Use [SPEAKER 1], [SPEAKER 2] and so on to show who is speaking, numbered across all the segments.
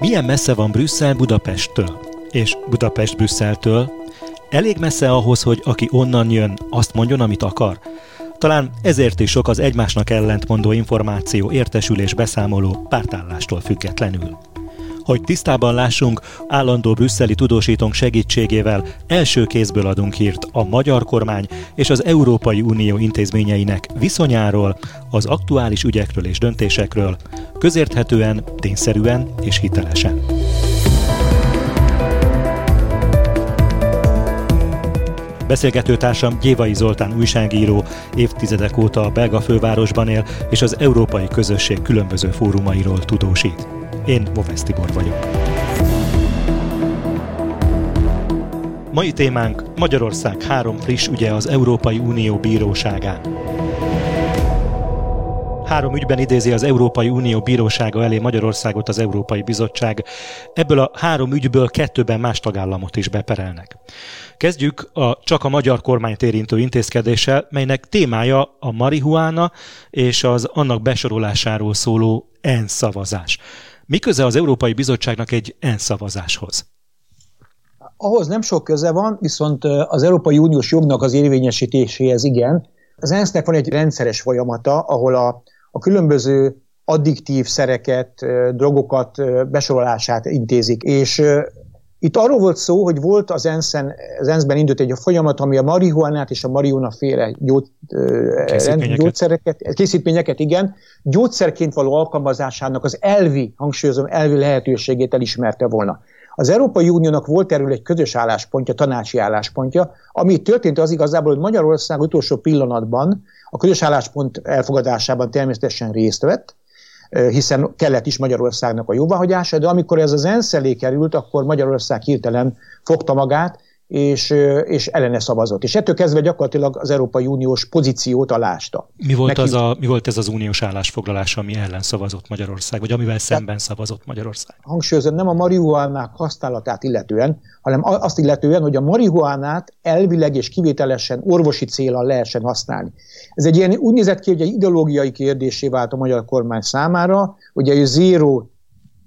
[SPEAKER 1] Milyen messze van Brüsszel Budapesttől? És Budapest Brüsszeltől? Elég messze ahhoz, hogy aki onnan jön, azt mondjon, amit akar? Talán ezért is sok az egymásnak ellentmondó információ, értesülés, beszámoló pártállástól függetlenül. Hogy tisztában lássunk, állandó brüsszeli tudósítónk segítségével első kézből adunk hírt a magyar kormány és az Európai Unió intézményeinek viszonyáról, az aktuális ügyekről és döntésekről, közérthetően, tényszerűen és hitelesen. Beszélgetőtársam Gyévai Zoltán újságíró, évtizedek óta a belga fővárosban él, és az európai közösség különböző fórumairól tudósít. Én Movesz Tibor vagyok. Mai témánk Magyarország három friss ügye az Európai Unió bíróságán. Három ügyben idézi az Európai Unió bírósága elé Magyarországot az Európai Bizottság. Ebből a három ügyből kettőben más tagállamot is beperelnek. Kezdjük a csak a magyar kormányt érintő intézkedéssel, melynek témája a marihuána és az annak besorolásáról szóló ENSZ szavazás. Mi köze az Európai Bizottságnak egy ENSZ szavazáshoz?
[SPEAKER 2] Ahhoz nem sok köze van, viszont az Európai Uniós jognak az érvényesítéséhez igen. Az ENSZ-nek van egy rendszeres folyamata, ahol a, a különböző addiktív szereket, drogokat besorolását intézik. És itt arról volt szó, hogy volt az, ENSZ-en, az ENSZ-ben indult egy folyamat, ami a marihuánát és a marihuana féle gyógy, készítményeket. gyógyszereket, készítményeket, igen, gyógyszerként való alkalmazásának az elvi, hangsúlyozom, elvi lehetőségét elismerte volna. Az Európai Uniónak volt erről egy közös álláspontja, tanácsi álláspontja, ami történt az igazából, hogy Magyarország utolsó pillanatban a közös álláspont elfogadásában természetesen részt vett, hiszen kellett is Magyarországnak a jóváhagyása, de amikor ez az ENSZ elé került, akkor Magyarország hirtelen fogta magát, és, és ellene szavazott. És ettől kezdve gyakorlatilag az Európai Uniós pozíciót alásta.
[SPEAKER 1] Mi volt, az a, mi volt ez az uniós állásfoglalás, ami ellen szavazott Magyarország, vagy amivel szemben szavazott Magyarország?
[SPEAKER 2] Hangsúlyozom, nem a marihuánák használatát illetően, hanem azt illetően, hogy a marihuánát elvileg és kivételesen orvosi célral lehessen használni. Ez egy ilyen úgy nézett ki, hogy egy ideológiai kérdésé vált a magyar kormány számára, hogy a zéró,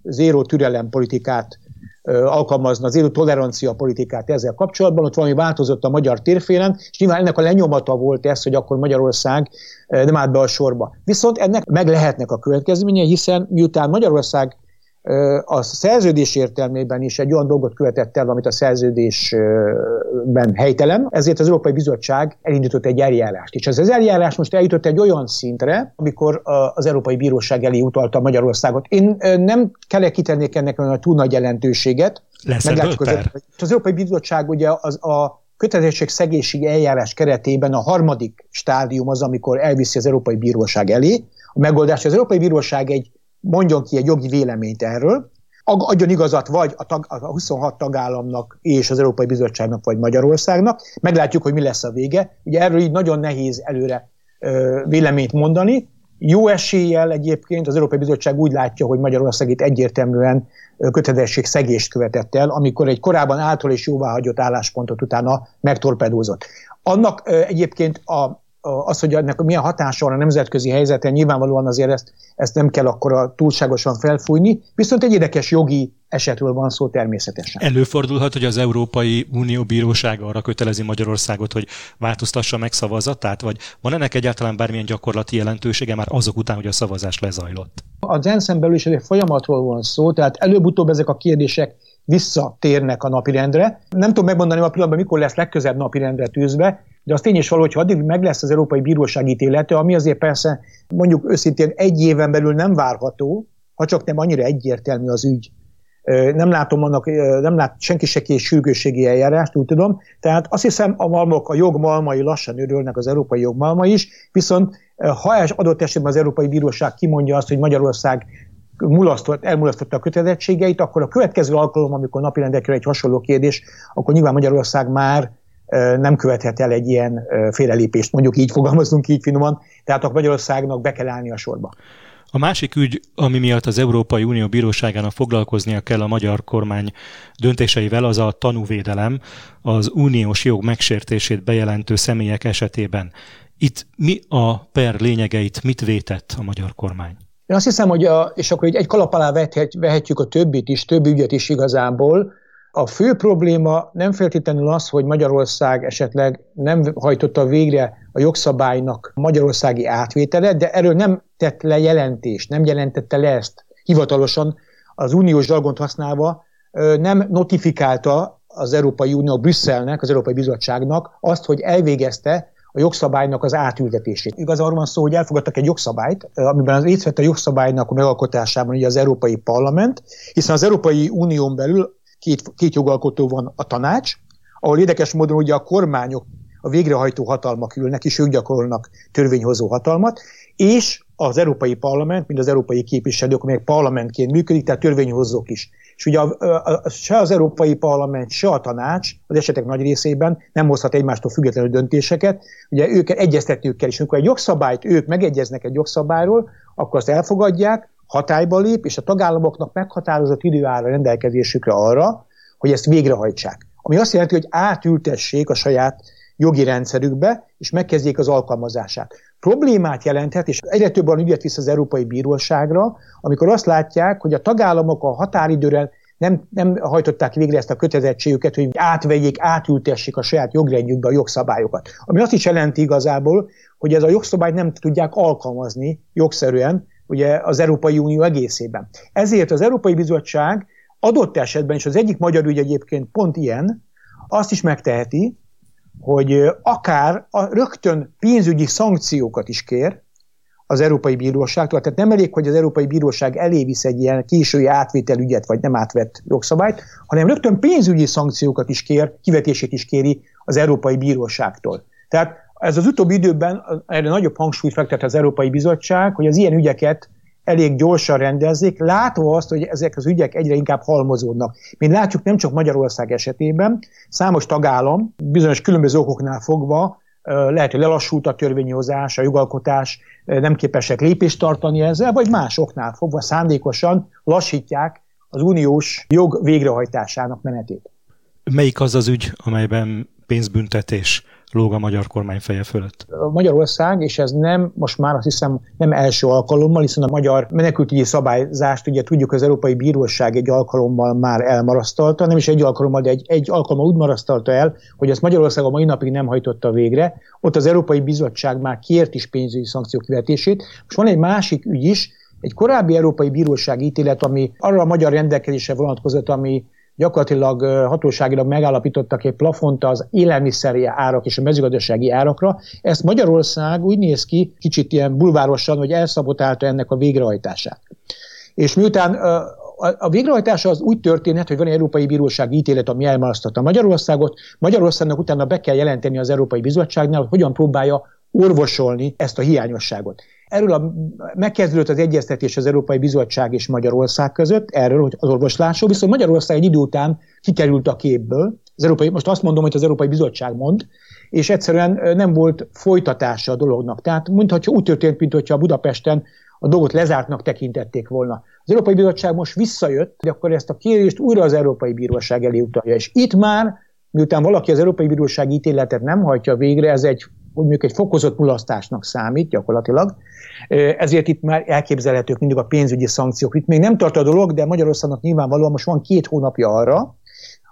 [SPEAKER 2] zéró türelem politikát alkalmazna, az élő tolerancia politikát ezzel kapcsolatban, ott valami változott a magyar térfélen, és nyilván ennek a lenyomata volt ez, hogy akkor Magyarország nem állt be a sorba. Viszont ennek meg lehetnek a következménye, hiszen miután Magyarország a szerződés értelmében is egy olyan dolgot követett el, amit a szerződésben helytelen, ezért az Európai Bizottság elindított egy eljárást. És ez az eljárás most eljutott egy olyan szintre, amikor az Európai Bíróság elé utalta Magyarországot. Én nem kell kitennék ennek a túl nagy jelentőséget.
[SPEAKER 1] Lesz az,
[SPEAKER 2] az Európai Bizottság ugye az a szegési eljárás keretében a harmadik stádium az, amikor elviszi az Európai Bíróság elé. A megoldás, az Európai Bíróság egy mondjon ki egy jogi véleményt erről, adjon igazat vagy a, tag, a 26 tagállamnak és az Európai Bizottságnak, vagy Magyarországnak. Meglátjuk, hogy mi lesz a vége. Ugye erről így nagyon nehéz előre ö, véleményt mondani. Jó eséllyel egyébként az Európai Bizottság úgy látja, hogy Magyarország itt egyértelműen kötelezettség szegést követett el, amikor egy korábban által is jóváhagyott álláspontot utána megtorpedózott. Annak egyébként a az, hogy ennek milyen hatása van a nemzetközi helyzeten, nyilvánvalóan azért ezt, ezt nem kell akkor túlságosan felfújni, viszont egy érdekes jogi esetről van szó természetesen.
[SPEAKER 1] Előfordulhat, hogy az Európai Unió bírósága arra kötelezi Magyarországot, hogy változtassa meg szavazatát, vagy van ennek egyáltalán bármilyen gyakorlati jelentősége már azok után, hogy a szavazás lezajlott?
[SPEAKER 2] A Zensen belül is egy folyamatról van szó, tehát előbb-utóbb ezek a kérdések visszatérnek a napirendre. Nem tudom megmondani a pillanatban, mikor lesz legközebb napirendre tűzve, de az tény is való, hogy addig meg lesz az Európai Bíróság ítélete, ami azért persze mondjuk őszintén egy éven belül nem várható, ha csak nem annyira egyértelmű az ügy. Nem látom annak, nem lát senki se kész sürgősségi eljárást, úgy tudom. Tehát azt hiszem, a malmok, a jogmalmai lassan örülnek az európai jogmalma is, viszont ha adott esetben az Európai Bíróság kimondja azt, hogy Magyarország mulasztott, elmulasztotta a kötelezettségeit, akkor a következő alkalom, amikor napirendre egy hasonló kérdés, akkor nyilván Magyarország már nem követhet el egy ilyen félrelépést, mondjuk így fogalmazunk így finoman, tehát a Magyarországnak be kell állni a sorba.
[SPEAKER 1] A másik ügy, ami miatt az Európai Unió bíróságának foglalkoznia kell a magyar kormány döntéseivel, az a tanúvédelem az uniós jog megsértését bejelentő személyek esetében. Itt mi a per lényegeit, mit vétett a magyar kormány?
[SPEAKER 2] Én azt hiszem, hogy a, és akkor egy kalap alá vehet, vehetjük a többit is, több ügyet is igazából. A fő probléma nem feltétlenül az, hogy Magyarország esetleg nem hajtotta végre a jogszabálynak magyarországi átvétele, de erről nem tett le jelentést, nem jelentette le ezt hivatalosan, az uniós zsargont használva, nem notifikálta az Európai Unió Brüsszelnek, az Európai Bizottságnak azt, hogy elvégezte a jogszabálynak az átültetését. Igaz arról van szó, hogy elfogadtak egy jogszabályt, amiben az részt vett a jogszabálynak a megalkotásában ugye az Európai Parlament, hiszen az Európai Unión belül két, két jogalkotó van a tanács, ahol érdekes módon ugye a kormányok a végrehajtó hatalmak ülnek, és ők gyakorolnak törvényhozó hatalmat, és az Európai Parlament, mint az európai képviselők, amelyek parlamentként működik, tehát törvényhozók is. És ugye a, a, a, se az Európai Parlament, se a tanács az esetek nagy részében nem hozhat egymástól függetlenül döntéseket. Ugye őket egyeztetniük kell, és amikor egy jogszabályt ők megegyeznek egy jogszabályról, akkor azt elfogadják, hatályba lép, és a tagállamoknak meghatározott idő áll a rendelkezésükre arra, hogy ezt végrehajtsák. Ami azt jelenti, hogy átültessék a saját jogi rendszerükbe, és megkezdjék az alkalmazását. Problémát jelenthet, és egyre több olyan ügyet visz az Európai Bíróságra, amikor azt látják, hogy a tagállamok a határidőre nem, nem hajtották végre ezt a kötelezettségüket, hogy átvegyék, átültessék a saját jogrendjükbe a jogszabályokat. Ami azt is jelenti igazából, hogy ez a jogszabályt nem tudják alkalmazni jogszerűen ugye az Európai Unió egészében. Ezért az Európai Bizottság adott esetben, és az egyik magyar ügy egyébként pont ilyen, azt is megteheti, hogy akár a rögtön pénzügyi szankciókat is kér az Európai Bíróságtól. Tehát nem elég, hogy az Európai Bíróság elé visz egy ilyen késői átvételügyet, vagy nem átvett jogszabályt, hanem rögtön pénzügyi szankciókat is kér, kivetését is kéri az Európai Bíróságtól. Tehát ez az utóbbi időben erre nagyobb hangsúlyt fektet az Európai Bizottság, hogy az ilyen ügyeket elég gyorsan rendezzék, látva azt, hogy ezek az ügyek egyre inkább halmozódnak. Mint látjuk, nem csak Magyarország esetében, számos tagállam bizonyos különböző okoknál fogva lehet, hogy lelassult a törvényhozás, a jogalkotás, nem képesek lépést tartani ezzel, vagy más oknál fogva szándékosan lassítják az uniós jog végrehajtásának menetét.
[SPEAKER 1] Melyik az az ügy, amelyben pénzbüntetés lóg a magyar kormány feje fölött.
[SPEAKER 2] Magyarország, és ez nem, most már azt hiszem nem első alkalommal, hiszen a magyar menekültügyi szabályzást ugye tudjuk, az Európai Bíróság egy alkalommal már elmarasztalta, nem is egy alkalommal, de egy, egy alkalommal úgy marasztalta el, hogy ezt Magyarország a mai napig nem hajtotta végre. Ott az Európai Bizottság már kért is pénzügyi szankciók kivetését. Most van egy másik ügy is, egy korábbi Európai Bíróság ítélet, ami arra a magyar rendelkezésre vonatkozott, ami gyakorlatilag hatóságilag megállapítottak egy plafont az élelmiszeri árak és a mezőgazdasági árakra. Ezt Magyarország úgy néz ki, kicsit ilyen bulvárosan, hogy elszabotálta ennek a végrehajtását. És miután a végrehajtása az úgy történhet, hogy van egy Európai Bíróság ítélet, ami elmarasztotta Magyarországot. Magyarországnak utána be kell jelenteni az Európai Bizottságnál, hogy hogyan próbálja orvosolni ezt a hiányosságot. Erről a, megkezdődött az egyeztetés az Európai Bizottság és Magyarország között, erről, hogy az orvoslásról, viszont Magyarország egy idő után kikerült a képből. Az Európai, most azt mondom, hogy az Európai Bizottság mond, és egyszerűen nem volt folytatása a dolognak. Tehát, mintha úgy történt, mintha Budapesten a dolgot lezártnak tekintették volna. Az Európai Bizottság most visszajött, hogy akkor ezt a kérést újra az Európai Bíróság elé utalja. És itt már, miután valaki az Európai Bíróság ítéletet nem hajtja végre, ez egy mondjuk egy fokozott mulasztásnak számít gyakorlatilag, ezért itt már elképzelhetők mindig a pénzügyi szankciók. Itt még nem tart a dolog, de Magyarországnak nyilvánvalóan most van két hónapja arra,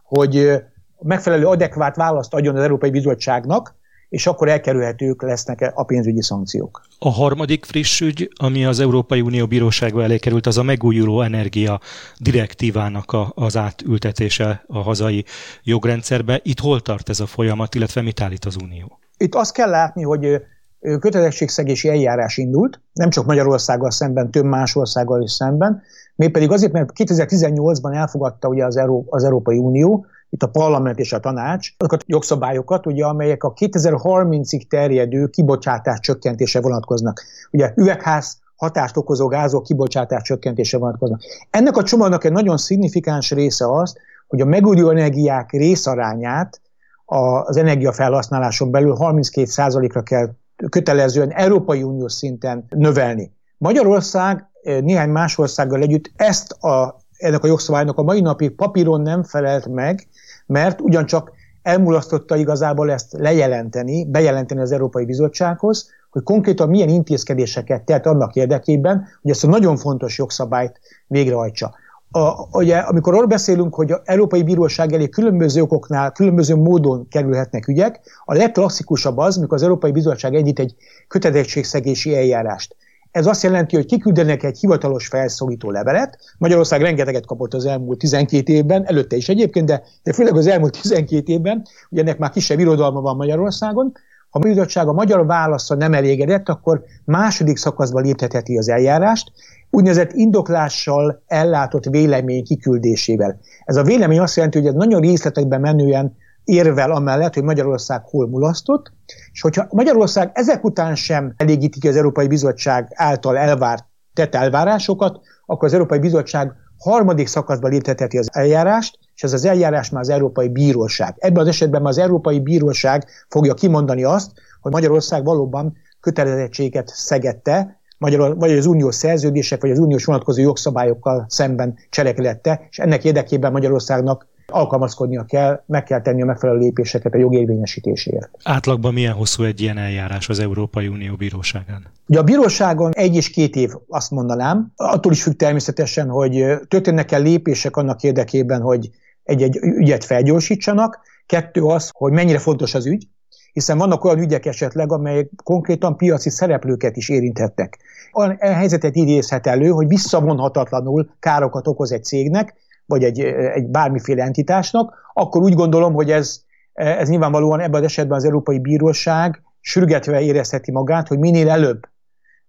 [SPEAKER 2] hogy megfelelő adekvát választ adjon az Európai Bizottságnak, és akkor elkerülhetők lesznek a pénzügyi szankciók.
[SPEAKER 1] A harmadik friss ügy, ami az Európai Unió bírósága elé került, az a megújuló energia direktívának a, az átültetése a hazai jogrendszerbe. Itt hol tart ez a folyamat, illetve mit állít az Unió?
[SPEAKER 2] Itt azt kell látni, hogy kötelezettségszegési eljárás indult, nem csak Magyarországgal szemben, több más országgal is szemben, mégpedig azért, mert 2018-ban elfogadta ugye az, Euró, az Európai Unió, itt a parlament és a tanács, azokat a jogszabályokat, ugye, amelyek a 2030-ig terjedő kibocsátás csökkentése vonatkoznak. Ugye üvegház hatást okozó gázok kibocsátás csökkentése vonatkoznak. Ennek a csomagnak egy nagyon szignifikáns része az, hogy a megújuló energiák részarányát az energiafelhasználáson belül 32%-ra kell kötelezően Európai Uniós szinten növelni. Magyarország néhány más országgal együtt ezt a, ennek a jogszabálynak a mai napig papíron nem felelt meg, mert ugyancsak elmulasztotta igazából ezt lejelenteni, bejelenteni az Európai Bizottsághoz, hogy konkrétan milyen intézkedéseket tett annak érdekében, hogy ezt a nagyon fontos jogszabályt végrehajtsa. A, ugye, amikor arról beszélünk, hogy az Európai Bíróság elé különböző okoknál, különböző módon kerülhetnek ügyek, a legklasszikusabb az, amikor az Európai Bizottság egyít egy kötelezettségszegési eljárást. Ez azt jelenti, hogy kiküldenek egy hivatalos felszólító levelet. Magyarország rengeteget kapott az elmúlt 12 évben, előtte is egyébként, de, de főleg az elmúlt 12 évben, ugye ennek már kisebb irodalma van Magyarországon. Ha a bizottság a magyar válasza nem elégedett, akkor második szakaszba léptetheti az eljárást, úgynevezett indoklással ellátott vélemény kiküldésével. Ez a vélemény azt jelenti, hogy ez nagyon részletekben menően érvel amellett, hogy Magyarország hol mulasztott, és hogyha Magyarország ezek után sem elégíti ki az Európai Bizottság által elvárt tett elvárásokat, akkor az Európai Bizottság harmadik szakaszba léptetheti az eljárást, és ez az eljárás már az Európai Bíróság. Ebben az esetben már az Európai Bíróság fogja kimondani azt, hogy Magyarország valóban kötelezettséget szegette, Magyar, vagy az uniós szerződések, vagy az uniós vonatkozó jogszabályokkal szemben cselekedette, és ennek érdekében Magyarországnak alkalmazkodnia kell, meg kell tenni a megfelelő lépéseket a jogérvényesítéséért.
[SPEAKER 1] Átlagban milyen hosszú egy ilyen eljárás az Európai Unió bíróságán?
[SPEAKER 2] Ugye a bíróságon egy és két év, azt mondanám. Attól is függ természetesen, hogy történnek-e lépések annak érdekében, hogy egy-egy ügyet felgyorsítsanak. Kettő az, hogy mennyire fontos az ügy, hiszen vannak olyan ügyek esetleg, amelyek konkrétan piaci szereplőket is érinthettek. Olyan helyzetet idézhet elő, hogy visszavonhatatlanul károkat okoz egy cégnek, vagy egy, egy bármiféle entitásnak, akkor úgy gondolom, hogy ez, ez nyilvánvalóan ebben az esetben az Európai Bíróság sürgetve érezheti magát, hogy minél előbb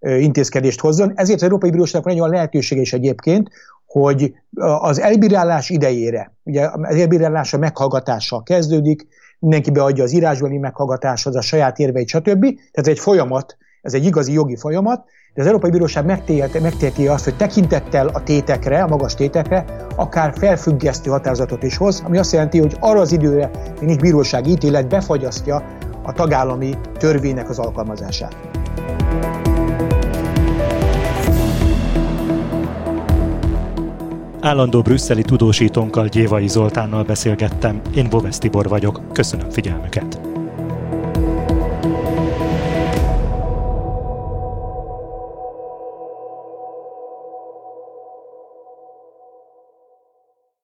[SPEAKER 2] intézkedést hozzon. Ezért az Európai Bíróságnak van egy olyan lehetősége is egyébként, hogy az elbírálás idejére, ugye az elbírálás a meghallgatással kezdődik, mindenki beadja az írásbeli meghallgatáshoz a saját érveit, stb. Tehát ez egy folyamat, ez egy igazi jogi folyamat, de az Európai Bíróság megteheti azt, hogy tekintettel a tétekre, a magas tétekre, akár felfüggesztő határozatot is hoz, ami azt jelenti, hogy arra az időre, nincs bírósági ítélet, befagyasztja a tagállami törvénynek az alkalmazását.
[SPEAKER 1] Állandó brüsszeli tudósítónkkal Gyévai Zoltánnal beszélgettem, én Bovesz Tibor vagyok, köszönöm figyelmüket!